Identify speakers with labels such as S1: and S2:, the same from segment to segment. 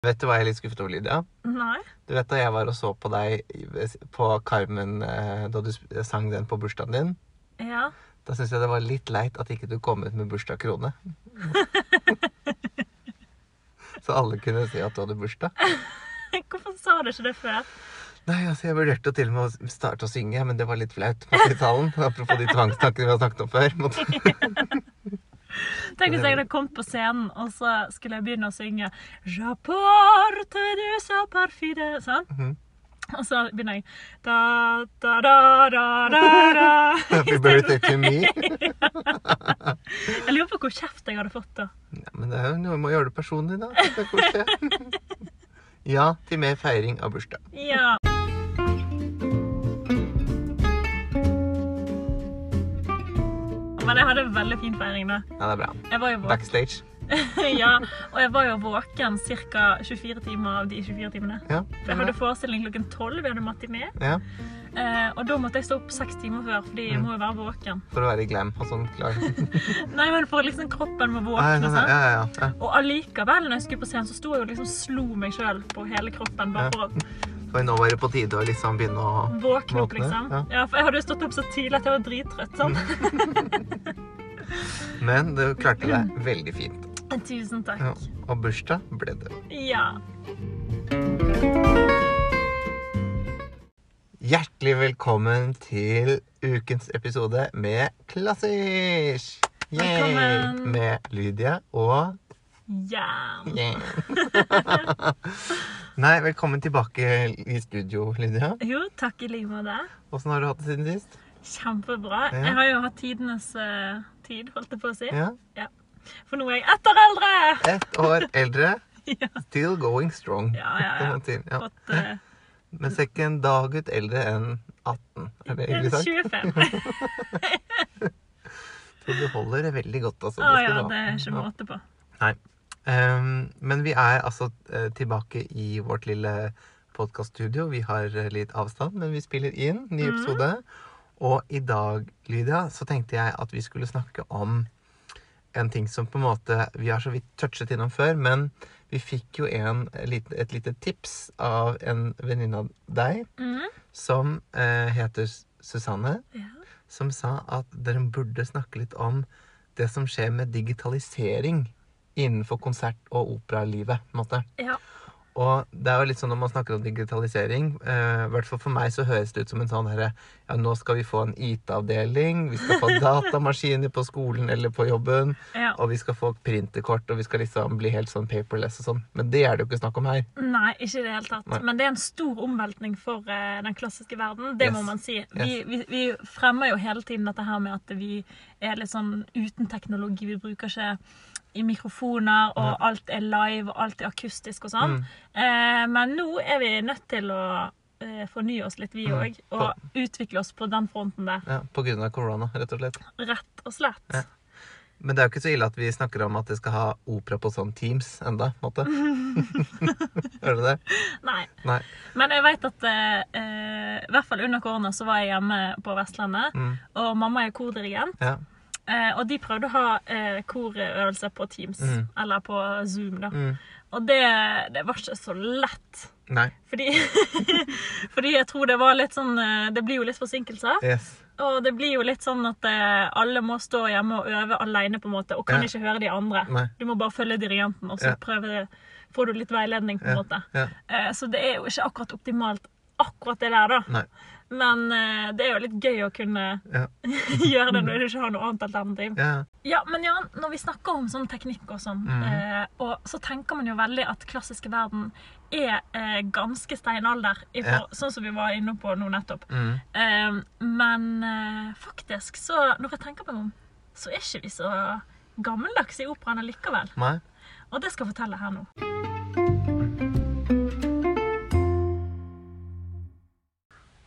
S1: Vet du hva jeg er litt skuffet over, Lydia?
S2: Nei.
S1: Du vet da jeg var og så på deg på Carmen eh, da du sang den på bursdagen din?
S2: Ja.
S1: Da syns jeg det var litt leit at ikke du kom ut med bursdagskrone. Så alle kunne si at du hadde bursdag.
S2: Hvorfor sa du ikke det før?
S1: Nei, altså Jeg vurderte til og med å starte å synge, men det var litt flaut. måtte, i talen. Apropos de tvangstankene vi har snakket om før.
S2: Tenk hvis jeg hadde kommet på scenen, og så skulle jeg begynne å synge Rapporte du sa perfide, Sånn.
S1: Mhm.
S2: Og så begynner jeg da, da, da, da, da, da.
S1: Happy birthday to me.
S2: Jeg lurer på hvor kjeft jeg hadde fått da.
S1: Ja, men det er jo noe med å gjøre det personlig, da. Det. Ja til mer feiring av bursdag.
S2: Ja. Men jeg hadde en veldig fin feiring da.
S1: Ja, det er bra.
S2: Jeg var jo våken,
S1: Backstage.
S2: ja, og jeg var jo våken ca. 24 timer av de 24 timene.
S1: Ja.
S2: For jeg hadde forestilling klokken 12, vi hadde matiné.
S1: ja.
S2: Eh, og da måtte jeg stå opp seks timer før, fordi jeg må jo være våken.
S1: For å være glam og sånn klar.
S2: Nei, men for liksom kroppen må våkne,
S1: nei,
S2: sant?
S1: ja, ja, ja.
S2: Og allikevel, når jeg skulle på scenen, så sto jeg og liksom slo meg sjøl på hele kroppen. bare for å
S1: For nå var det på tide å liksom begynne å
S2: våkne opp, liksom.
S1: ja.
S2: Ja, for jeg hadde jo stått opp så tidlig at jeg var drittrøtt. sånn.
S1: Men du klarte deg veldig fint.
S2: Tusen takk.
S1: Ja. Og bursdag ble det.
S2: Ja.
S1: Hjertelig velkommen til ukens episode med Klassisk! Yay!
S2: Velkommen.
S1: Med Lydia og
S2: Jern.
S1: yeah. Nei, velkommen tilbake i studio, Lydia.
S2: Jo, takk i like måte.
S1: Åssen har du hatt det siden sist?
S2: Kjempebra.
S1: Ja.
S2: Jeg har jo hatt tidenes uh, tid, holdt jeg på å si.
S1: Ja.
S2: For nå er jeg ett år eldre!
S1: Ett år eldre.
S2: Ja.
S1: Still going strong.
S2: Ja, ja, ja.
S1: ja.
S2: Fått uh,
S1: Men ser ikke en dag ut eldre enn 18. Er det hyggelig sagt?
S2: 25.
S1: Så du holder det veldig godt, altså.
S2: Å ja, det er ikke
S1: Ja.
S2: måte på.
S1: Um, men vi er altså eh, tilbake i vårt lille podkaststudio. Vi har eh, litt avstand, men vi spiller inn ny
S2: Mhm.
S1: episode. Og i dag, Lydia, så tenkte jeg at vi skulle snakke om en ting som på en måte Vi har så vidt touchet innom før, men vi fikk jo en, et lite- tips av en venninne av deg
S2: mm.
S1: som eh, heter Susanne
S2: Ja.
S1: som sa at dere burde snakke litt om det som skjer med digitalisering innenfor konsert- og operalivet. på en måte.
S2: ja.
S1: Og det er jo litt sånn når man snakker om digitalisering, eh, hvert fall for meg så høres det ut som en sånn herre Ja, nå skal vi få en IT-avdeling, vi skal få datamaskiner på skolen eller på jobben,
S2: ja.
S1: og vi skal få printerkort, og vi skal liksom bli helt sånn paperless og sånn. Men det er det jo ikke snakk om her.
S2: Nei, ikke i det hele tatt.
S1: Nei.
S2: Men det er en stor omveltning for eh, den klassiske verden. Det
S1: Yes.
S2: må man si. Vi, vi, vi fremmer jo hele tiden dette her med at vi er litt sånn uten teknologi. Vi bruker ikke i mikrofoner, og alt er live, og alt er akustisk og sånn.
S1: Mm.
S2: Eh, men nå er vi nødt til å eh, fornye oss litt, vi
S1: Mm.
S2: òg. Og utvikle oss på den fronten der.
S1: Ja, På grunn av korona, rett og slett.
S2: Rett og slett.
S1: Ja. Men det er jo ikke så ille at vi snakker om at vi skal ha opera på sånn Teams enda, på en måte. Hører du det?
S2: Nei.
S1: Nei.
S2: Men jeg vet at eh, eh, i hvert fall under korona så var jeg hjemme på Vestlandet.
S1: Mm.
S2: Og mamma er kordirigent.
S1: Ja.
S2: Eh, og de prøvde å ha eh, korøvelse på Teams,
S1: Mm.
S2: eller på Zoom. da.
S1: Mm.
S2: Og det, det var ikke så lett.
S1: Nei.
S2: Fordi, fordi jeg tror det var litt sånn eh, Det blir jo litt forsinkelser.
S1: Yes.
S2: Og det blir jo litt sånn at eh, alle må stå hjemme og øve alene, på en måte, og kan
S1: Ja.
S2: ikke høre de andre.
S1: Nei.
S2: Du må bare følge dirigenten, og så
S1: Ja.
S2: prøve, får du litt veiledning, på en
S1: Ja.
S2: måte. Eh, så det er jo ikke akkurat optimalt, akkurat det der, da.
S1: Nei.
S2: Men eh, det er jo litt gøy å kunne
S1: Ja.
S2: gjøre det når du ikke har noe annet alternativ.
S1: Ja.
S2: Ja, men Jan, når vi snakker om sånn teknikk og sånn,
S1: Mhm.
S2: eh, og så tenker man jo veldig at klassiske verden er eh, ganske steinalder, i for,
S1: Ja.
S2: sånn som vi var inne på nå nettopp.
S1: Mm.
S2: Eh, men eh, faktisk, så når jeg tenker meg om, så er ikke vi så gammeldags i operaen allikevel.
S1: Nei.
S2: Og det skal jeg fortelle her nå.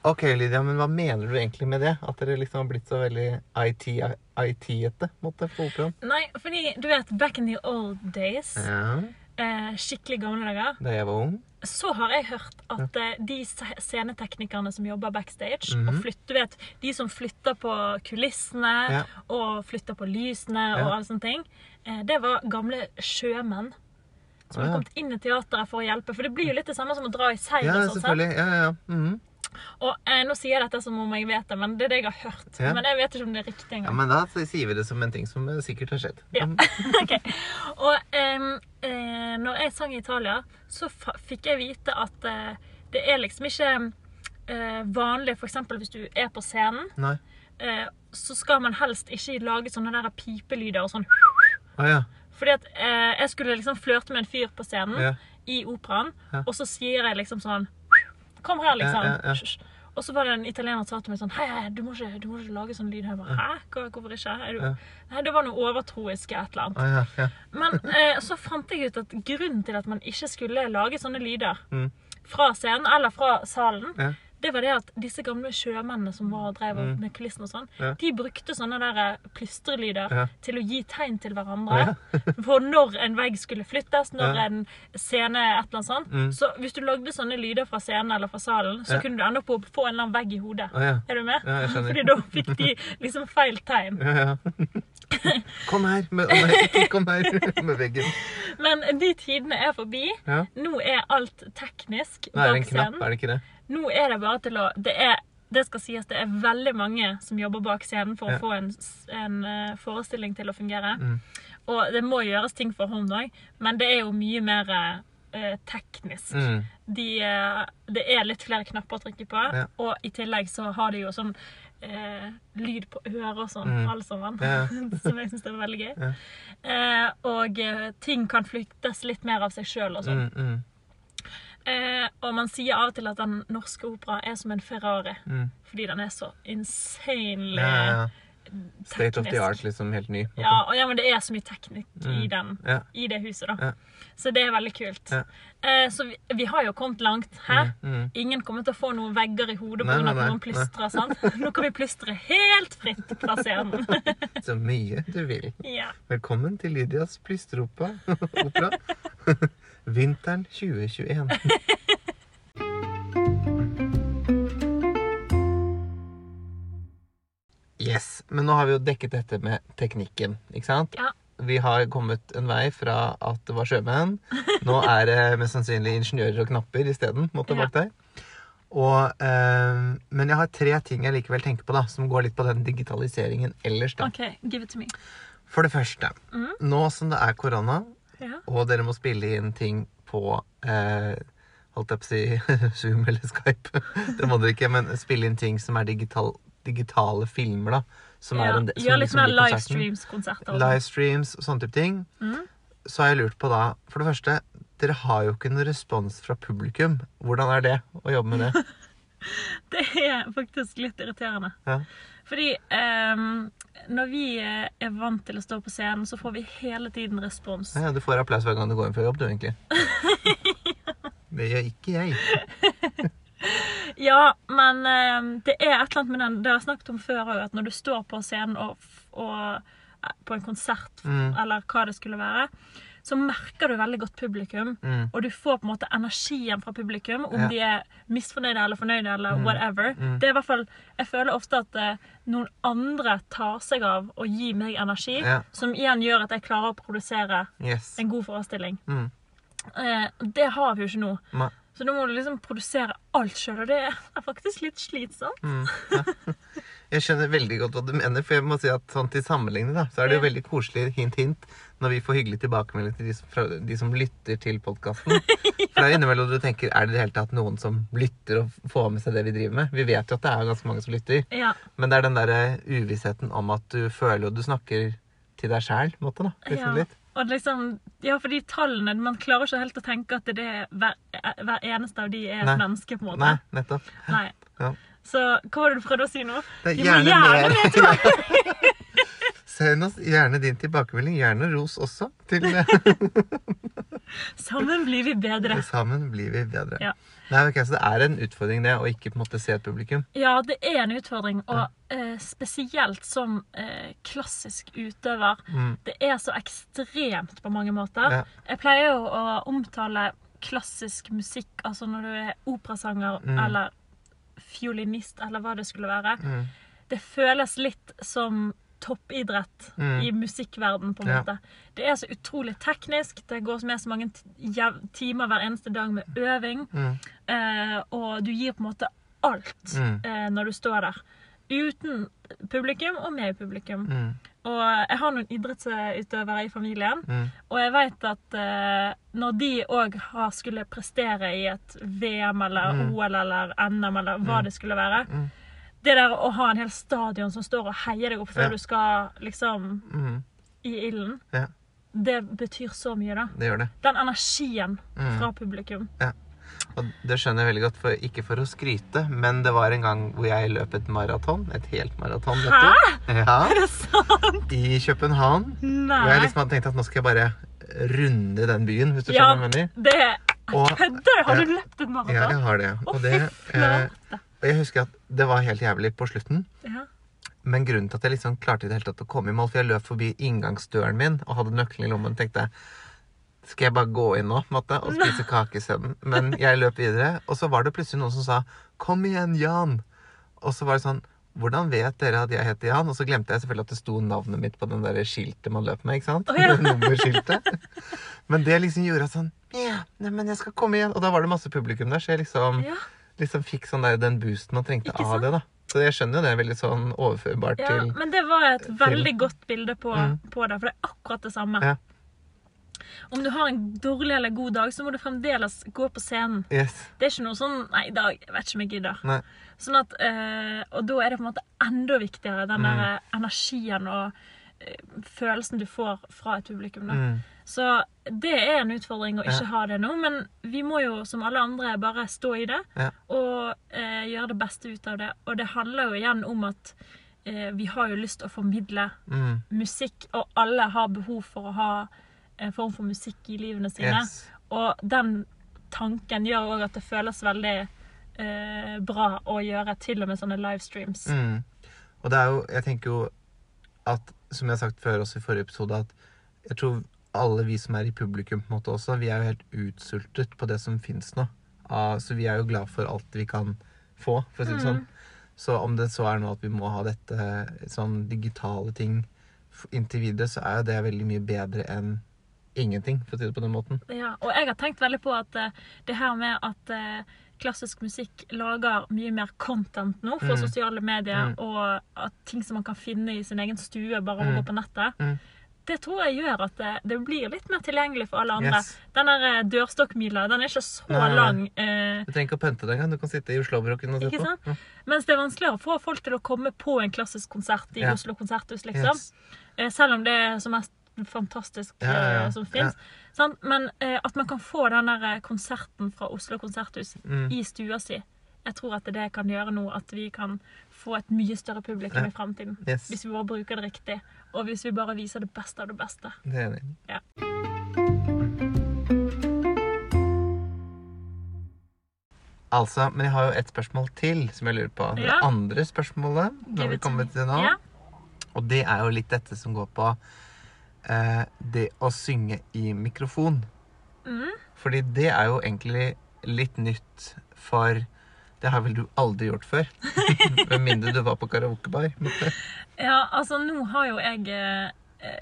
S1: Ok, Lydia, men hva mener du egentlig med det? At dere liksom har blitt så veldig IT-ete måte, på operaen?
S2: Nei, fordi du vet, back in the old days,
S1: Ja.
S2: eh, skikkelig gamle dager,
S1: Da jeg var ung?
S2: så har jeg hørt at ja. de sceneteknikerne som jobber backstage,
S1: Mhm.
S2: og flytter, du vet, de som flytter på kulissene,
S1: Ja.
S2: og flytter på lysene og alle sånne ting, eh, det var gamle sjømenn som hadde kommet inn i teateret for å hjelpe. For det blir jo litt det samme som å dra i seil.
S1: Ja,
S2: og sånn,
S1: selvfølgelig. Ja, ja, ja. Mhm.
S2: Og eh, Nå sier jeg dette som om jeg vet det, men det er det jeg har hørt.
S1: Ja.
S2: Men jeg vet ikke om det er riktig engang.
S1: ja, men da sier vi det som en ting som eh, sikkert har skjedd.
S2: Ja. Ok. Og eh, eh, når jeg sang i Italia, så fikk jeg vite at eh, det er liksom ikke eh, vanlig F.eks. hvis du er på scenen,
S1: Nei.
S2: eh, så skal man helst ikke lage sånne der pipelyder og sånn.
S1: Ah, ja.
S2: Fordi at eh, jeg skulle liksom flørte med en fyr på scenen
S1: Ja.
S2: i operaen,
S1: Ja.
S2: og så sier jeg liksom sånn Kom her, liksom.
S1: Ja, ja, ja.
S2: Og så var det en italiener som sa til meg sånn Hei, hei, du må ikke, du må ikke lage sånn lyd. Jeg bare, Hæ? Hvorfor ikke? Nei, det var noe overtroisk et eller annet.
S1: Ah, ja. ja.
S2: Men eh, så fant jeg ut at grunnen til at man ikke skulle lage sånne lyder
S1: Mm.
S2: fra scenen eller fra salen,
S1: Ja.
S2: Det var det at disse gamle sjømennene som var og drev
S1: Mm.
S2: med kulissen og sånn,
S1: Ja.
S2: de brukte sånne der eh, plystrelyder
S1: Ja.
S2: til å gi tegn til hverandre. for når en vegg skulle flyttes, når en scene et eller annet sånt.
S1: Mm.
S2: Så hvis du lagde sånne lyder fra scenen eller fra salen, så kunne du ende opp på å få en eller annen vegg i hodet. Er du med?
S1: Ja.
S2: Fordi da fikk de liksom feil tegn.
S1: Kom her med, å nei, kom her med veggen.
S2: Men de tidene er forbi. Nå er alt teknisk
S1: Nei, er det en knapp, er det ikke det?
S2: Nå er det bare til å Det, er, det skal sies, det er veldig mange som jobber bak scenen for
S1: Ja.
S2: å få en, en eh, forestilling til å fungere.
S1: Mm.
S2: Og det må gjøres ting for hånd òg, men det er jo mye mer eh, teknisk.
S1: Mm.
S2: De, eh, det er litt flere knapper å trykke på,
S1: Ja.
S2: og i tillegg så har de jo sånn eh, lyd på øret og sånn,
S1: Mm.
S2: alle sammen.
S1: Ja.
S2: som jeg syns er veldig gøy.
S1: Ja.
S2: Eh, og eh, ting kan flyttes litt mer av seg sjøl og sånn.
S1: Mm, mm,
S2: Eh, og man sier av og til at den norske opera er som en Ferrari.
S1: mm.
S2: Fordi den er så insanely
S1: Ja, ja, ja. State of the art, liksom. Helt ny.
S2: Ja, og ja, men det er så mye teknikk i
S1: Mm.
S2: den.
S1: Ja.
S2: I det huset, da.
S1: Ja.
S2: Så det er veldig kult. Eh, så vi, vi har jo kommet langt. Hæ?
S1: Mm, mm.
S2: Ingen kommer til å få noen vegger i hodet pga. at noen plystrer. sant? Nå kan vi plystre helt fritt fra scenen.
S1: Så mye du vil.
S2: ja.
S1: Velkommen til Lydias plystreopera. Vinteren 2021. Yes, Men nå har vi jo dekket dette med teknikken, ikke sant?
S2: Ja.
S1: Vi har kommet en vei fra at det var sjømenn. Nå er det mest sannsynlig ingeniører og knapper isteden.
S2: Ja.
S1: Og, eh, men jeg har tre ting jeg likevel tenker på, da, som går litt på den digitaliseringen ellers. da.
S2: OK, give it to me.
S1: For det første,
S2: Mm.
S1: nå som det er korona,
S2: Ja.
S1: og dere må spille inn ting på eh, Holdt jeg på å si Zoom eller Skype. Det må dere ikke, men spille inn ting som er digital, digitale filmer, da. Som
S2: ja.
S1: er en, som
S2: Gjør litt
S1: liksom
S2: mer
S1: livestreams-konserter.
S2: livestreams-konserter. og sånn.
S1: Livestreams, sånne type ting.
S2: Mm.
S1: Så har jeg lurt på da For det første, dere har jo ikke noen respons fra publikum. Hvordan er det å jobbe med det?
S2: Det er faktisk litt irriterende.
S1: Ja.
S2: Fordi ehm, når vi eh, er vant til å stå på scenen, så får vi hele tiden respons.
S1: Ja, du får applaus hver gang du går inn fra jobb, du, egentlig. Det gjør ikke jeg.
S2: Ja, men ehm, det er et eller annet med den Det har jeg snakket om før òg, at når du står på scenen og, og eh, på en konsert,
S1: Mm.
S2: eller hva det skulle være, så merker du veldig godt publikum.
S1: Mm.
S2: Og du får på en måte energien fra publikum, om
S1: Ja.
S2: de er misfornøyde eller fornøyde eller
S1: Mm.
S2: whatever.
S1: Mm.
S2: Det er i hvert fall, Jeg føler ofte at eh, noen andre tar seg av å gi meg energi,
S1: Ja.
S2: som igjen gjør at jeg klarer å produsere
S1: Yes.
S2: en god forestilling.
S1: Mm.
S2: Eh, det har vi jo ikke nå.
S1: Ma-
S2: Så nå må du liksom produsere alt sjøl, og det er faktisk litt slitsomt.
S1: Mm, ja. Jeg skjønner veldig godt hva du mener, for jeg må si at sånn til sammenligning da, så er det jo veldig koselig hint, hint, når vi får hyggelig tilbakemelding til de som, fra de som lytter til podkasten. For det er innimellom du tenker er det i det hele tatt noen som lytter og får med seg det vi driver med? Vi vet jo at det er ganske mange som lytter,
S2: Ja,
S1: men det er den derre uvissheten om at du føler jo du snakker til deg sjæl, måte, da. Liksom
S2: ja.
S1: litt.
S2: Og liksom, ja, for de tallene Man klarer ikke helt å tenke at det er hver, hver eneste av de er et menneske, på en måte.
S1: Nei, nettopp.
S2: Nei.
S1: Ja.
S2: Så hva var det du prøvde å si nå?
S1: Det er gjerne
S2: gjerne
S1: mer.
S2: mer
S1: Send oss gjerne din tilbakemelding. Gjerne ros også. Til
S2: Sammen blir vi bedre.
S1: Sammen blir vi bedre.
S2: Ja.
S1: Nei, okay, Så det er en utfordring det å ikke på en måte se et publikum.
S2: Ja, det er en utfordring, og eh, spesielt som eh, klassisk utøver.
S1: Mm.
S2: Det er så ekstremt på mange måter.
S1: Ja.
S2: Jeg pleier jo å omtale klassisk musikk, altså når du er operasanger
S1: Mm.
S2: eller fiolinist, eller hva det skulle være.
S1: Mm.
S2: Det føles litt som toppidrett
S1: Mm.
S2: i musikkverden, på en
S1: Ja.
S2: måte. Det er så utrolig teknisk. Det går med så mange timer hver eneste dag med øving.
S1: Mm.
S2: Eh, og du gir på en måte alt
S1: Mm.
S2: eh, når du står der. Uten publikum og med publikum. Og jeg har noen idrettsutøvere i familien.
S1: Mm.
S2: Og jeg vet at uh, når de òg skulle prestere i et VM eller
S1: Mm.
S2: OL eller NM eller hva
S1: Mm.
S2: det skulle være
S1: Mm.
S2: Det der å ha en hel stadion som står og heier deg opp før
S1: Ja.
S2: du skal liksom
S1: Mm.
S2: i ilden,
S1: Ja.
S2: det betyr så mye, da.
S1: Det gjør det.
S2: Den energien
S1: Mm.
S2: fra publikum.
S1: Og det skjønner jeg veldig godt, for, ikke for å skryte, men det var en gang hvor jeg løp et maraton. Et helt maraton. du. Ja,
S2: Er det sant?
S1: I København. Og
S2: Hvor
S1: jeg liksom hadde tenkt at nå skal jeg bare runde den byen, hvis du
S2: Ja,
S1: skjønner hva jeg mener.
S2: det
S1: Og-
S2: Kødder? Har du løpt et maraton?
S1: Ja, jeg har det. Og, det, eh, og jeg husker at det var helt jævlig på slutten.
S2: Ja.
S1: Men grunnen til at jeg liksom klarte det hele tatt å komme i mål, for jeg løp forbi inngangsdøren min og hadde nøkkelen i lommen, tenkte jeg skal jeg bare gå inn nå måtte, og spise kake isteden? Men jeg løp videre, og så var det plutselig noen som sa 'Kom igjen, Jan'. Og så var det sånn Hvordan vet dere at jeg heter Jan? Og så glemte jeg selvfølgelig at det sto navnet mitt på den der skiltet man løp med. ikke sant?
S2: Oh, ja.
S1: Nummerskiltet. Men det liksom gjorde at sånn Ja, nei, men jeg skal komme igjen. Og da var det masse publikum der, så jeg liksom,
S2: ja.
S1: liksom fikk sånn der, den boosten man trengte av det. da. Så jeg skjønner jo det er veldig sånn overførbart
S2: Ja,
S1: til
S2: men det var et veldig godt bilde på,
S1: Mm.
S2: på det, for det er akkurat det samme.
S1: Ja.
S2: Om du har en dårlig eller god dag, så må du fremdeles gå på scenen.
S1: Yes.
S2: Det er ikke noe sånn Nei, i dag vet ikke om jeg gidder.
S1: Nei.
S2: Sånn at, øh, og da er det på en måte enda viktigere, den
S1: Mm.
S2: der eh, energien og øh, følelsen du får fra et publikum. Da.
S1: Mm.
S2: Så det er en utfordring å ikke
S1: Ja.
S2: ha det nå, men vi må jo som alle andre bare stå i det
S1: Ja.
S2: og eh, gjøre det beste ut av det. Og det handler jo igjen om at eh, vi har jo lyst til å formidle
S1: Mm.
S2: musikk, og alle har behov for å ha en form for musikk i livene sine.
S1: Yes.
S2: Og den tanken gjør òg at det føles veldig eh, bra å gjøre til og med sånne livestreams.
S1: Mm. Og det er jo Jeg tenker jo at, som jeg har sagt før også i forrige episode, at jeg tror alle vi som er i publikum, på en måte også, vi er jo helt utsultet på det som fins nå. Ah, så vi er jo glad for alt vi kan få, for å si det sånn. Så om det så er nå at vi må ha dette sånn digitale ting inntil videre, så er jo det veldig mye bedre enn ingenting, for å si det på den måten.
S2: Ja, og jeg har tenkt veldig på at uh, det her med at uh, klassisk musikk lager mye mer content nå for
S1: Mm.
S2: sosiale medier,
S1: Mm.
S2: og at ting som man kan finne i sin egen stue bare av å
S1: Mm.
S2: gå på nettet,
S1: Mm.
S2: det tror jeg gjør at det, det blir litt mer tilgjengelig for alle andre.
S1: Yes.
S2: Den der eh, dørstokkmila, den er ikke så
S1: Nei,
S2: lang. Eh,
S1: Du trenger ikke å pynte det engang. Du kan sitte i Oslo-brokken og se
S2: Ikke
S1: på. Ja.
S2: mens det er vanskeligere å få folk til å komme på en klassisk konsert i
S1: Ja.
S2: Oslo konserthus, liksom.
S1: Yes.
S2: Eh, selv om det er som mest fantastisk
S1: Ja,
S2: som fins. Men eh, at man kan få den der eh, konserten fra Oslo konserthus
S1: Mm.
S2: i stua si. Jeg tror at det kan gjøre noe at vi kan få et mye større publikum
S1: Ja.
S2: i fremtiden.
S1: Yes.
S2: Hvis vi bare bruker det riktig, og hvis vi bare viser det beste av det beste.
S1: Det jeg.
S2: Ja.
S1: Altså, men jeg har jo et spørsmål til som jeg lurer på. Det
S2: Ja.
S1: andre spørsmålet
S2: Give
S1: når vi
S2: me.
S1: til nå. Og det er jo litt dette som går på eh, det å synge i mikrofon.
S2: Mm.
S1: Fordi det er jo egentlig litt nytt for Det har vel du aldri gjort før? Med mindre du var på karaokebar.
S2: Ja, altså nå har jo jeg eh,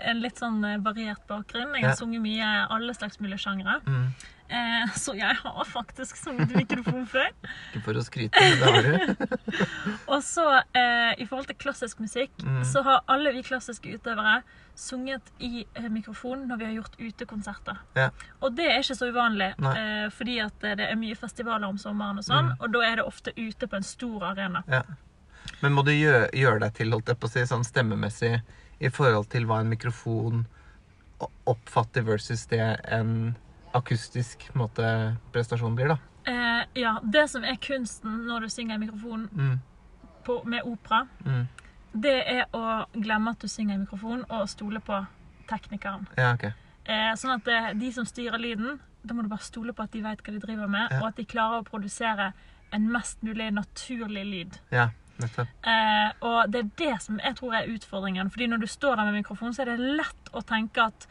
S2: en litt sånn eh, variert bakgrunn. Jeg har
S1: Ja.
S2: sunget mye alle slags mulige sjangre.
S1: Mm.
S2: Eh, så jeg har faktisk sunget mikrofon før.
S1: Ikke for å skryte, men det har du.
S2: Og så eh, i forhold til klassisk musikk,
S1: Mm.
S2: så har alle vi klassiske utøvere sunget i eh, mikrofon når vi har gjort utekonserter.
S1: Ja.
S2: Og det er ikke så uvanlig, eh, fordi at eh, det er mye festivaler om sommeren og sånn,
S1: Mm.
S2: og da er det ofte ute på en stor arena.
S1: Ja. Men må du gjøre, gjøre deg til holdt jeg på å si, sånn stemmemessig i forhold til hva en mikrofon oppfatter versus det en akustisk måte, prestasjon blir, da?
S2: Eh, ja, det som er kunsten når du synger i mikrofon
S1: Mm.
S2: på, med opera,
S1: Mm.
S2: det er å glemme at du synger i mikrofon, og stole på teknikeren.
S1: Ja, okay.
S2: Eh, sånn at det, de som styrer lyden, da må du bare stole på at de vet hva de driver med,
S1: Ja.
S2: og at de klarer å produsere en mest mulig naturlig lyd.
S1: Ja.
S2: Eh, og det er det som jeg tror er utfordringen. Fordi når du står der med mikrofon, så er det lett å tenke at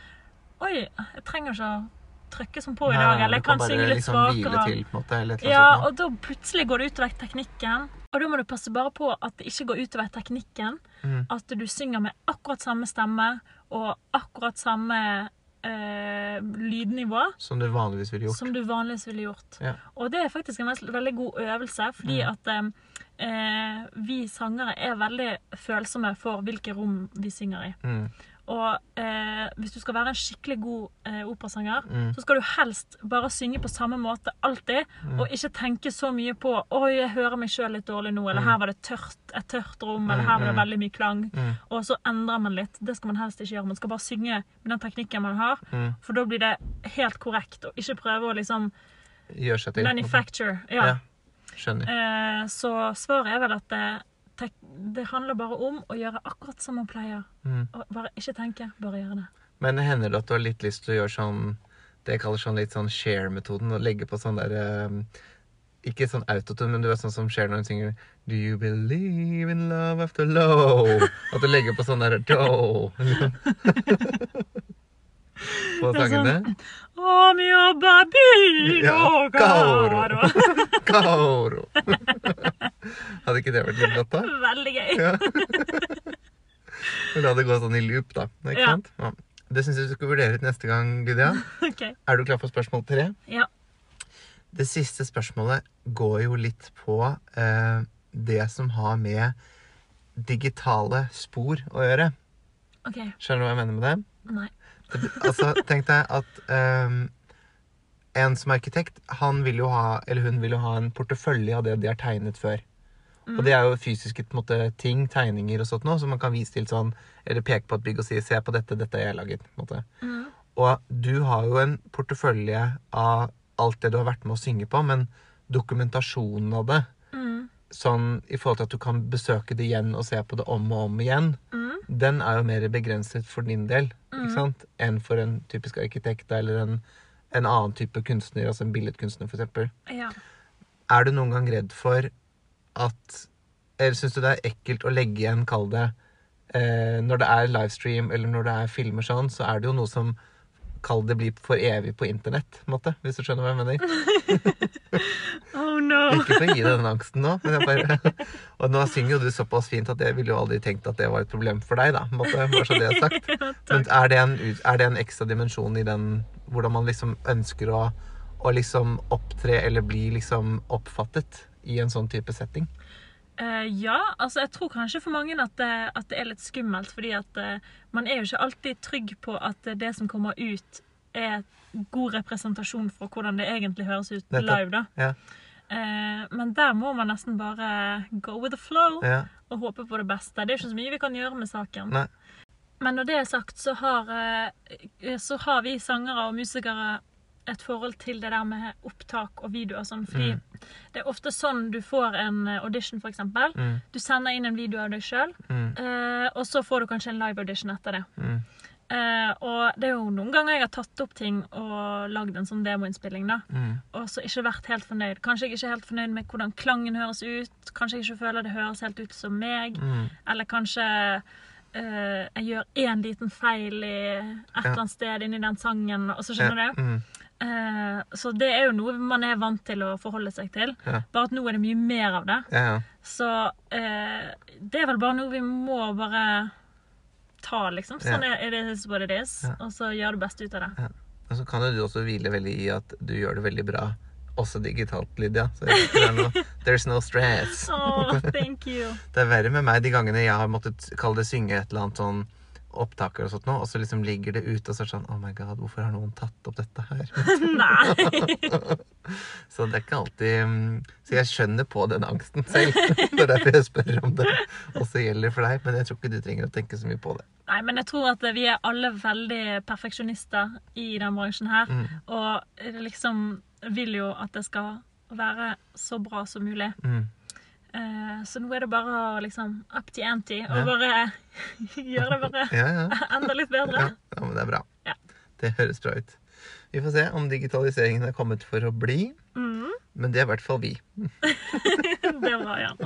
S2: Oi, jeg trenger ikke å trykke som på i dag, eller kan
S1: bare
S2: synge litt
S1: liksom
S2: svakere.
S1: til, på måte,
S2: Ja,
S1: sånt.
S2: og da plutselig går det utover teknikken. Og da må du passe bare på at det ikke går utover teknikken.
S1: Mm.
S2: At du synger med akkurat samme stemme og akkurat samme eh, lydnivå
S1: Som du vanligvis ville gjort.
S2: som du vanligvis ville gjort.
S1: Ja.
S2: Og det er faktisk en veldig god øvelse, fordi
S1: Mm.
S2: at eh, eh, vi sangere er veldig følsomme for hvilke rom vi synger i.
S1: Mm.
S2: Og eh, hvis du skal være en skikkelig god eh, operasanger,
S1: Mm.
S2: så skal du helst bare synge på samme måte alltid,
S1: Mm.
S2: og ikke tenke så mye på 'Oi, jeg hører meg sjøl litt dårlig nå', eller 'her var det tørt, et tørt rom', eller 'her var det
S1: Mm,
S2: veldig mye klang',
S1: Mm.
S2: og så endrer man litt. Det skal man helst ikke gjøre. Man skal bare synge med den teknikken man har,
S1: Mm.
S2: for da blir det helt korrekt, og ikke prøve å liksom
S1: Gjør seg til.
S2: manufacture. Ja.
S1: Ja. Skjønner.
S2: Eh, så svaret er vel at det, tek, det handler bare om å gjøre akkurat som man pleier.
S1: Mm.
S2: Og bare ikke tenke, bare gjøre det.
S1: Men hender det at du har litt lyst til å gjøre sånn Det jeg kaller sånn litt sånn share-metoden. Å legge på sånn der eh, Ikke sånn autotune, men du vet sånn som skjer når hun synger Do you believe in love after low? At du legger på sånn der do. På sangene.
S2: Om
S1: Ja, Gauro.
S2: caro.
S1: Kaoro. Hadde ikke det vært litt godt, da?
S2: Veldig gøy.
S1: Ja. La det gå sånn i loop, da. Ikke
S2: Ja.
S1: sant? Ja. Det syns jeg du skal vurdere ut neste gang, Lydia.
S2: Ok.
S1: Er du klar for spørsmål tre?
S2: Ja.
S1: Det siste spørsmålet går jo litt på eh, det som har med digitale spor å gjøre.
S2: OK.
S1: Skjønner du hva jeg mener med det?
S2: Nei.
S1: Altså, tenk deg at um, en som er arkitekt, han vil jo ha, eller hun vil jo ha en portefølje av det de har tegnet før. Og det er jo fysiske måte, ting, tegninger og sånt noe, som man kan vise til sånn, eller peke på et bygg og si 'se på dette, dette har jeg laget'.
S2: Mm.
S1: Og du har jo en portefølje av alt det du har vært med å synge på, men dokumentasjonen av det,
S2: Mm.
S1: Sånn i forhold til at du kan besøke det igjen og se på det om og om igjen,
S2: Mm.
S1: den er jo mer begrenset for din del ikke sant? enn for en typisk arkitekt eller en, en annen type kunstner, altså en billedkunstner f.eks.
S2: Ja.
S1: Er du noen gang redd for at Eller syns du det er ekkelt å legge igjen, kall det eh, Når det er livestream eller når det er filmer sånn, så er det jo noe som Kall det blir for evig på internett, måte, hvis du skjønner hva jeg mener. Ikke for å gi deg den angsten nå, men jeg bare Og nå synger jo du såpass fint at jeg ville jo aldri tenkt at det var et problem for deg, da. Måtte, Bare så det er sagt. Men er det en, er det en ekstra dimensjon i den hvordan man liksom ønsker å, å liksom opptre eller bli liksom oppfattet i en sånn type setting?
S2: Uh, ja, altså jeg tror kanskje for mange at det, at det er litt skummelt, fordi at uh, man er jo ikke alltid trygg på at det som kommer ut, er god representasjon for hvordan det egentlig høres ut
S1: Nettopp.
S2: live. da.
S1: Ja.
S2: Eh, men der må man nesten bare go with the flow
S1: ja.
S2: og håpe på det beste. Det er ikke så mye vi kan gjøre med saken.
S1: Nei.
S2: Men når det er sagt, så har, eh, så har vi sangere og musikere et forhold til det der med opptak og videoer sånn. Fordi det er ofte sånn du får en eh, audition, eksempel.
S1: Mm.
S2: Du sender inn en video av deg sjøl,
S1: Mm.
S2: og så får du kanskje en live audition etter det.
S1: Mm.
S2: Eh, og det er jo noen ganger jeg har tatt opp ting og lagd en sånn demoinnspilling, da.
S1: Mm.
S2: Og så ikke vært helt fornøyd. Kanskje jeg ikke er helt fornøyd med hvordan klangen høres ut. Kanskje jeg ikke føler det høres helt ut som meg.
S1: Mm.
S2: Eller kanskje eh, jeg gjør én liten feil i et eller annet sted inni den sangen, og så skjønner du?
S1: Mm.
S2: Eh, så det er jo noe man er vant til å forholde seg til.
S1: Ja.
S2: Bare at nå er det mye mer av det.
S1: Ja, ja.
S2: Så eh, det er vel bare noe vi må bare ta, liksom. Sånn
S1: Ja.
S2: er is what it is.
S1: Ja.
S2: Og så gjør det beste ut av det.
S1: Og så kan jo du også hvile veldig i at du gjør det veldig bra, også digitalt, Lydia. Så det er noe, there's no stress.
S2: Oh, thank you.
S1: Det er verre med meg de gangene jeg har måttet kalle det synge et eller annet sånn opptaker og sånt nå, og så liksom ligger det ute, og så er det sånn Oh my god, hvorfor har noen tatt opp dette her?
S2: Nei.
S1: Så det er ikke alltid mm, Så jeg skjønner på den angsten selv. Det er derfor jeg spør om det også gjelder for deg. Men jeg tror ikke du trenger å tenke så mye på det.
S2: Nei, men jeg tror at vi er alle veldig perfeksjonister i den bransjen her.
S1: Mm.
S2: Og liksom vil jo at det skal være så bra som mulig.
S1: Mm.
S2: Eh, så nå er det bare å liksom up to ante
S1: Ja.
S2: og bare gjøre det bare
S1: Ja, ja.
S2: enda litt bedre.
S1: Ja, ja, men det er bra.
S2: Ja.
S1: Det høres bra ut. Vi får se om digitaliseringen er kommet for å bli.
S2: Mm,
S1: Men det er i hvert fall vi.
S2: det var Jan.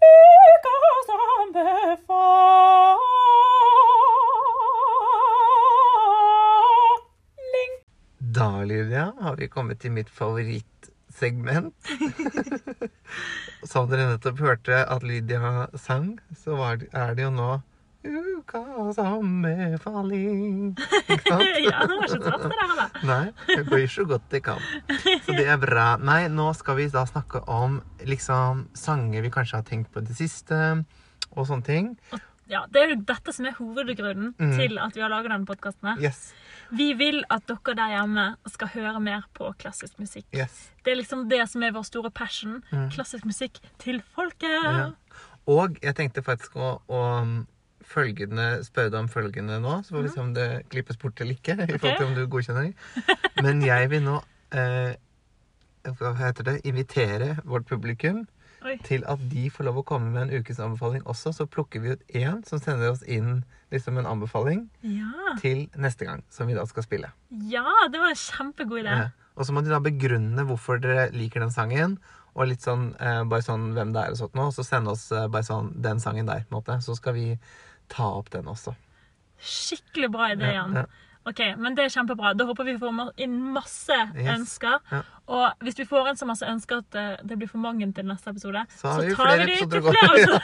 S2: Ukas ja.
S1: Da, Lydia, har vi kommet til mitt favorittsegment. Som dere nettopp hørte at Lydia sang, så var det, er det jo nå ukas anbefaling.
S2: Ja, det var ikke så verst, det her, da.
S1: Nei, det går så godt det kan. Så det er bra. Nei, nå skal vi da snakke om liksom sanger vi kanskje har tenkt på i det siste, og sånne ting.
S2: Ja, Det er jo dette som er hovedgrunnen
S1: Mm.
S2: til at vi har laget denne podkasten.
S1: Yes,
S2: Vi vil at dere der hjemme skal høre mer på klassisk musikk.
S1: yes.
S2: Det er liksom det som er vår store passion.
S1: Mm.
S2: Klassisk musikk til folket.
S1: Ja. Og jeg tenkte faktisk å, å um, følgende, spørre deg om følgende nå, så får vi se om det klippes bort eller ikke. i forhold til om du godkjenner. Men jeg vil nå eh, hva heter det, invitere vårt publikum
S2: Oi.
S1: til at de får lov å komme med en ukes anbefaling også. Så plukker vi ut én som sender oss inn liksom en anbefaling
S2: Ja.
S1: til neste gang, som vi da skal spille.
S2: ja, det var en kjempegod idé.
S1: Ja. Og så må de da begrunne hvorfor dere liker den sangen. Og litt sånn, eh, bare sånn hvem det er og sånt nå. Og så sende oss eh, bare sånn den sangen der. på en måte. Så skal vi ta opp den også.
S2: Skikkelig bra idé,
S1: Ja,
S2: Jan.
S1: ja.
S2: Ok, men Det er kjempebra. Da håper vi får inn masse
S1: Yes.
S2: ønsker.
S1: Ja.
S2: Og hvis vi får inn så masse ønsker at eh, det blir for mange til neste episode,
S1: Så så vi
S2: tar vi de til flere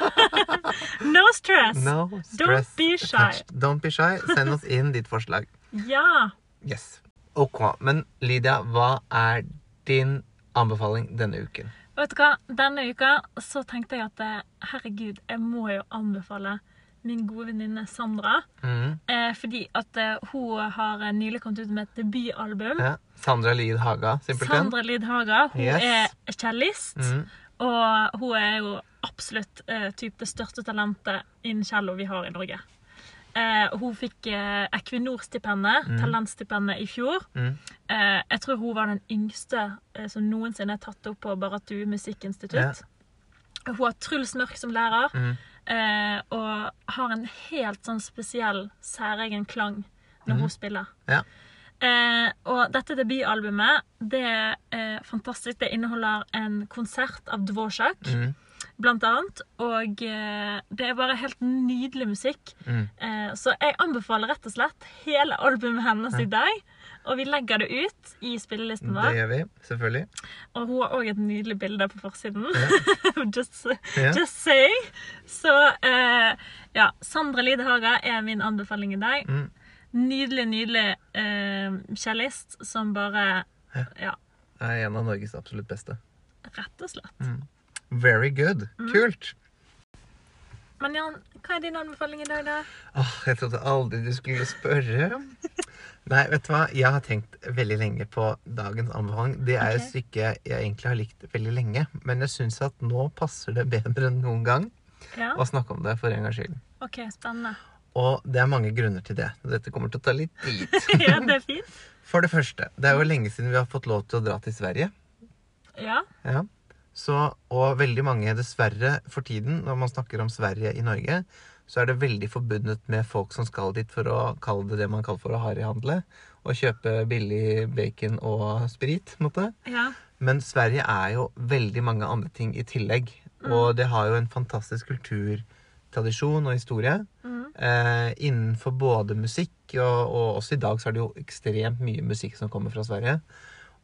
S2: no stress.
S1: No stress
S2: be shy.
S1: attached. Don't be shy. Send oss inn ditt forslag.
S2: Ja.
S1: Yes. Ok, Men Lydia, hva er din anbefaling denne uken?
S2: Vet du hva? Denne uka så tenkte jeg at eh, herregud, jeg må jo anbefale min gode venninne Sandra.
S1: Mm.
S2: Eh, fordi at eh, hun har eh, nylig kommet ut med et debutalbum.
S1: Ja. Sandra Lid Haga, simpelthen.
S2: Sandra Lid Haga. Hun
S1: Yes.
S2: er cellist.
S1: Mm.
S2: Og hun er jo absolutt eh, typ det største talentet innen cello vi har i Norge. Eh, hun fikk eh, Equinor-stipendet, talentstipendet, i fjor.
S1: Mm.
S2: Eh, jeg tror hun var den yngste som noensinne er tatt opp på Baratu musikkinstitutt. Hun har Truls Mørk som lærer,
S1: Mm.
S2: Eh, og har en helt sånn spesiell, særegen klang når hun spiller.
S1: Ja.
S2: Eh, og dette debutalbumet det er fantastisk. Det inneholder en konsert av Dvorak,
S1: Mm.
S2: blant annet. Og eh, det er bare helt nydelig musikk.
S1: Mm.
S2: Eh, så jeg anbefaler rett og slett hele albumet hennes i dag. Og vi legger det ut i spillelisten vår.
S1: Det gjør vi, selvfølgelig.
S2: Og hun har òg et nydelig bilde på forsiden. just,
S1: Ja.
S2: just saying. Så eh, ja, Sandra Lidehaga er min anbefaling i dag.
S1: Mm.
S2: Nydelig, nydelig eh, cellist som bare
S1: Ja.
S2: Ja,
S1: Er en av Norges absolutt beste.
S2: rett og slett.
S1: Mm. Very good.
S2: Mm.
S1: Kult.
S2: Men Jan, hva er din anbefaling i dag, da?
S1: Åh, jeg trodde aldri du skulle spørre. Nei, vet du hva? Jeg har tenkt veldig lenge på dagens anbefaling. Det er et stykke jeg egentlig har likt veldig lenge. Men jeg syns at nå passer det bedre enn noen gang
S2: Ja,
S1: å snakke om det for en gangs skyld.
S2: OK, spennende.
S1: Og det er mange grunner til det. Dette kommer til å ta litt tid.
S2: ja, det er fint.
S1: For det første, det er jo lenge siden vi har fått lov til å dra til Sverige.
S2: Ja.
S1: Ja. Så, og veldig mange, dessverre, for tiden, når man snakker om Sverige i Norge, så er det veldig forbundet med folk som skal dit for å kalle det det man kaller for å harryhandle. Og kjøpe billig bacon og sprit. på en måte.
S2: ja.
S1: Men Sverige er jo veldig mange andre ting i tillegg. Og det har jo en fantastisk kulturtradisjon og historie.
S2: Mm.
S1: Eh, innenfor både musikk, og, og også i dag så er det jo ekstremt mye musikk som kommer fra Sverige.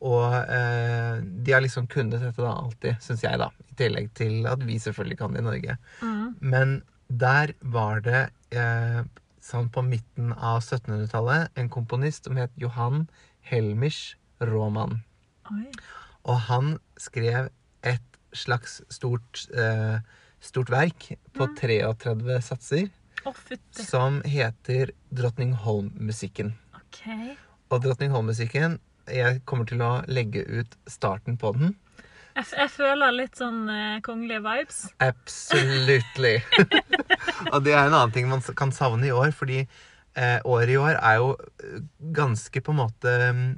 S1: Og eh, de har liksom kunnet dette da alltid, syns jeg, da. I tillegg til at vi selvfølgelig kan det i Norge.
S2: Mm.
S1: Men der var det eh, sånn på midten av 1700-tallet en komponist som het Johan Helmisch Roman.
S2: Oi.
S1: Og han skrev et slags stort, eh, stort verk på 33 satser
S2: oh,
S1: som heter Drottningholm-musikken.
S2: Okay.
S1: Og Drottningholm-musikken Jeg kommer til å legge ut starten på den.
S2: Jeg, jeg føler litt sånn eh, kongelige vibes.
S1: Absolutely. og det er en annen ting man kan savne i år, fordi eh, året i år er jo eh, ganske på en måte mm,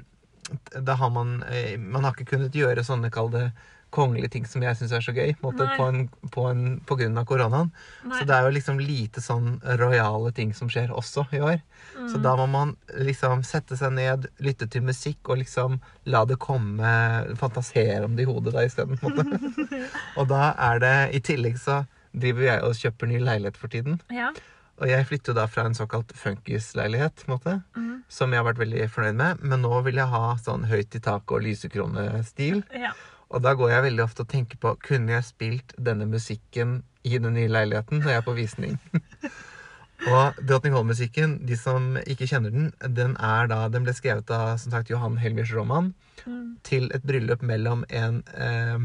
S1: Da har man eh, Man har ikke kunnet gjøre sånne, kall det kongelige ting som jeg syns er så gøy, måte, på, en, på, en, på grunn av koronaen.
S2: Nei.
S1: Så det er jo liksom lite sånn rojale ting som skjer også i år. Så
S2: Mm.
S1: da må man liksom sette seg ned, lytte til musikk og liksom la det komme Fantasere om det i hodet da isteden. på en måte. og da er det I tillegg så driver jeg og kjøper ny leilighet for tiden.
S2: Ja.
S1: Og jeg flytter jo da fra en såkalt funkisleilighet.
S2: Mm.
S1: som jeg har vært veldig fornøyd med. Men nå vil jeg ha sånn høyt i taket og lysekronestil.
S2: Ja.
S1: Og da går jeg veldig ofte og tenker på kunne jeg spilt denne musikken i den nye leiligheten når jeg er på visning. og Drottningholm-musikken, de som ikke kjenner den, den er da, den ble skrevet av som sagt, Johan Helmers Roman
S2: Mm.
S1: til et bryllup mellom en eh,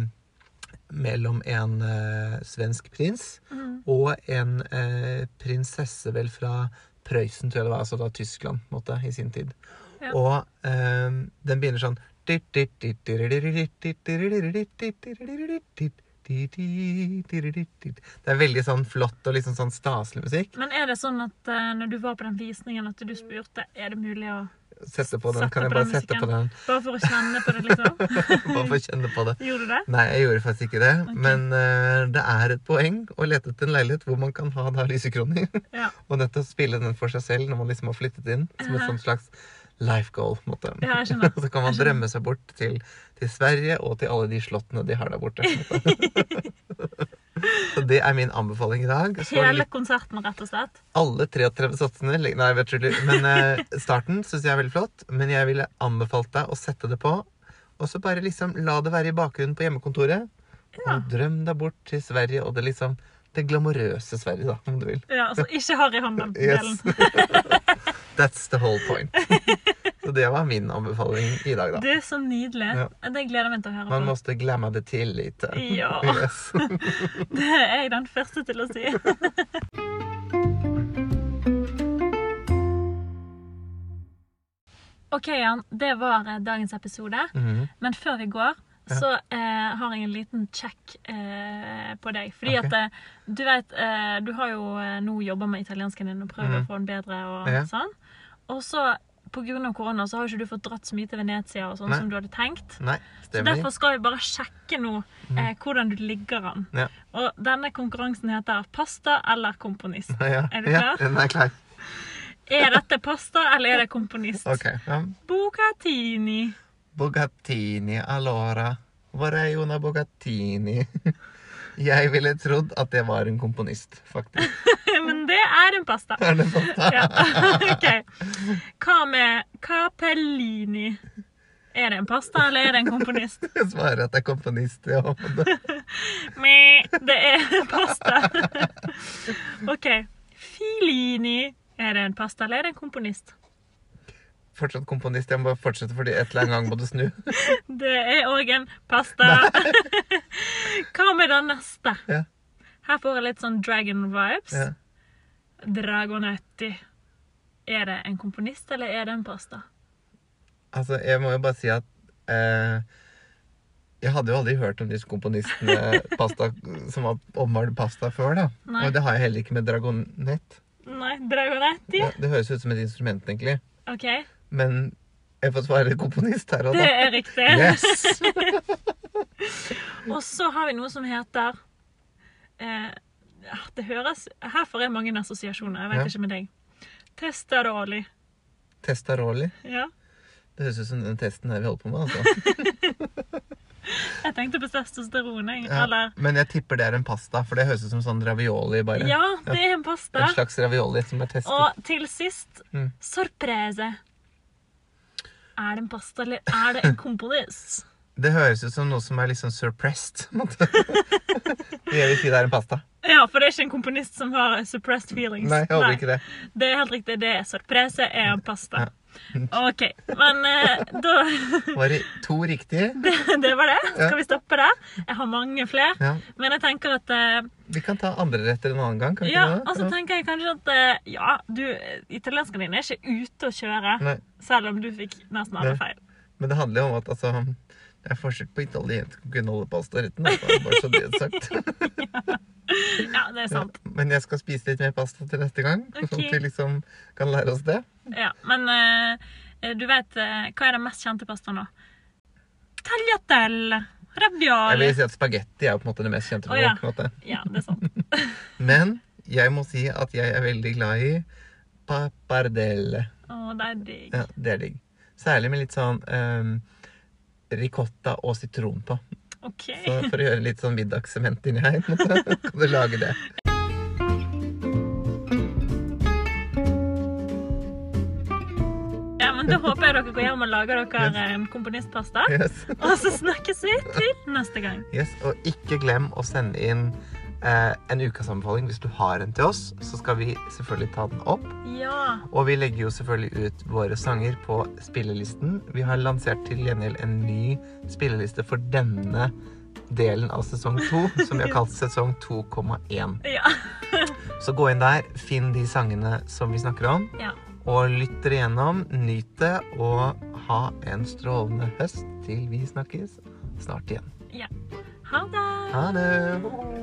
S1: mellom en eh, svensk prins
S2: Mm.
S1: og en eh, prinsesse vel fra Prøysen, tror jeg det var, altså da Tyskland, måte, i sin tid.
S2: Ja.
S1: Og eh, den begynner sånn Det er veldig sånn flott og liksom sånn staselig musikk.
S2: Men er det sånn at uh, når du var på den visningen, at du spurte er det mulig å
S1: Sette på den. Kan jeg bare sette på den?
S2: Bare for å kjenne på det, liksom?
S1: Bare for å kjenne på det.
S2: Gjorde du det?
S1: Nei, jeg gjorde faktisk ikke det.
S2: Okay.
S1: Men uh, det er et poeng å lete etter en leilighet hvor man kan ha da lysekroner.
S2: Ja.
S1: Og nettopp spille den for seg selv når man liksom har flyttet inn. Som et sånt slags life goal. på en måte.
S2: Ja, jeg skjønner.
S1: Så kan man drømme seg bort til, til Sverige og til alle de slottene de har der borte. Så det er min anbefaling i dag. Så
S2: Hele konserten, rett og slett?
S1: alle 33 satsene Nei, vet du, men eh, starten syns jeg er veldig flott. Men jeg ville anbefalt deg å sette det på. Og så bare liksom la det være i bakgrunnen på hjemmekontoret.
S2: Ja.
S1: Og drøm deg bort til Sverige og det liksom det glamorøse Sverige, da, om du vil.
S2: ja altså ikke Harry Hånden-delen.
S1: Yes. That's the whole point. Så det var min anbefaling i dag, da.
S2: Det er så nydelig.
S1: Ja.
S2: Det gleder jeg meg til å høre
S1: Man
S2: på.
S1: glemme det til litt.
S2: Ja.
S1: Yes.
S2: Det er jeg den første til å si. OK, Jan. Det var eh, dagens episode.
S1: Mhm.
S2: Men før vi går,
S1: Ja.
S2: så eh, har jeg en liten check eh, på deg. Fordi
S1: okay.
S2: at eh, du vet eh, Du har jo eh, nå jobba med italiensken din og prøvd
S1: mm.
S2: å få den bedre og
S1: Ja.
S2: sånn. Og så av korona så har ikke du fått dratt så mye til Venezia og sånn som du hadde tenkt.
S1: Nei,
S2: Så derfor skal vi bare sjekke nå eh, hvordan du ligger an.
S1: Ja.
S2: Og denne konkurransen heter Pasta eller komponist.
S1: Ja,
S2: Er du klar?
S1: ja, den er klar.
S2: Er dette pasta eller er det komponist?
S1: Ok. Ja.
S2: Bucatini.
S1: Bogattini, allora. Vorrei una Bogattini. Jeg ville trodd at det var en komponist, faktisk.
S2: Men det er en pasta.
S1: Er det pasta?
S2: Ja. ok. Hva med Capellini? Er det en pasta, eller er det en komponist?
S1: Jeg svarer at det er komponist, ja.
S2: Det er pasta. OK. Filini. Er det en pasta, eller er det en komponist?
S1: Fortsatt komponist. Jeg må bare fortsette, fordi et eller annet gang må du snu.
S2: Det er òg en pasta. Hva med den neste?
S1: Ja.
S2: Her får jeg litt sånn dragon vibes.
S1: Ja.
S2: Dragonetti. Er det en komponist, eller er det en pasta?
S1: Altså, jeg må jo bare si at eh, Jeg hadde jo aldri hørt om disse komponistene pasta, som har omvalt pasta før, da.
S2: Nei.
S1: Og det har jeg heller ikke med dragonett.
S2: Nei, Dragonetti?
S1: Det, det høres ut som et instrument, egentlig.
S2: OK. Men
S1: jeg får svare komponist her
S2: og
S1: da.
S2: det er riktig.
S1: Yes!
S2: Og så har vi noe som heter eh, Det høres Her får jeg mange assosiasjoner. Jeg vet
S1: Ja.
S2: ikke med deg. Testaroli.
S1: Testaroli.
S2: Ja.
S1: Det høres ut som den testen her vi holder på med. altså.
S2: Jeg tenkte på testosteron.
S1: Ja.
S2: Eller
S1: Men jeg tipper det er en pasta, for det høres ut som sånn ravioli. bare.
S2: Ja, det er en pasta.
S1: En slags ravioli som er testet.
S2: Og til sist
S1: Mm.
S2: sorprese. Er det en pasta, eller er det en komponist?
S1: Det høres ut som noe som er liksom suppressed. på en måte. Vil si det er en pasta.
S2: Ja, for det er ikke en komponist som har suppressed feelings.
S1: Nei, jeg håper ikke det.
S2: Det er helt riktig. Det er sorprese er en pasta.
S1: Ja.
S2: OK. Men eh, da
S1: Var det to riktige?
S2: det, det var det. Skal vi stoppe der? Jeg har mange flere.
S1: Ja.
S2: Men jeg tenker at eh,
S1: Vi kan ta andre retter en annen gang. kan
S2: Ja,
S1: ikke det?
S2: så tenker jeg kanskje at eh, Ja, du Italienskene dine er ikke ute å kjøre.
S1: Nei,
S2: Selv om du fikk nesten alle feil.
S1: men det handler jo om at altså, det er forskjell på italiensk og gunnolepastaretten. Altså, bare så det er sagt.
S2: Ja, det er
S1: Ja.
S2: sant.
S1: Men jeg skal spise litt mer pasta til neste gang,
S2: okay.
S1: sånn at vi liksom kan lære oss det.
S2: Ja, Men uh, du vet uh, Hva er den mest kjente pastaen, da? Tagliatelle.
S1: Jeg vil si at spagetti er på en måte det mest kjente. Oh,
S2: ja.
S1: folk, måte.
S2: Ja, det er sant.
S1: Men jeg må si at jeg er veldig glad i pappardelle.
S2: Å, det er digg.
S1: Ja, det er digg. Særlig med litt sånn ehm, ricotta og sitron på.
S2: Okay.
S1: Så for å gjøre litt sånn middagssement inni her, så kan du lage det.
S2: Ja, men Da håper jeg dere går hjem og lager dere yes. komponistpasta.
S1: Yes.
S2: Og så snakkes vi til neste gang.
S1: yes. Og ikke glem å sende inn eh, en ukesanbefaling hvis du har en til oss. Så skal vi selvfølgelig ta den opp.
S2: Ja.
S1: Og vi legger jo selvfølgelig ut våre sanger på spillelisten. Vi har lansert til gjengjeld en ny spilleliste for denne delen av sesong to, som vi har kalt sesong 2,1.
S2: Ja.
S1: Så gå inn der, finn de sangene som vi snakker om,
S2: ja.
S1: og lytt dere gjennom. Nyt det, og ha en strålende høst til vi snakkes snart igjen.
S2: Ha det.
S1: Ha det.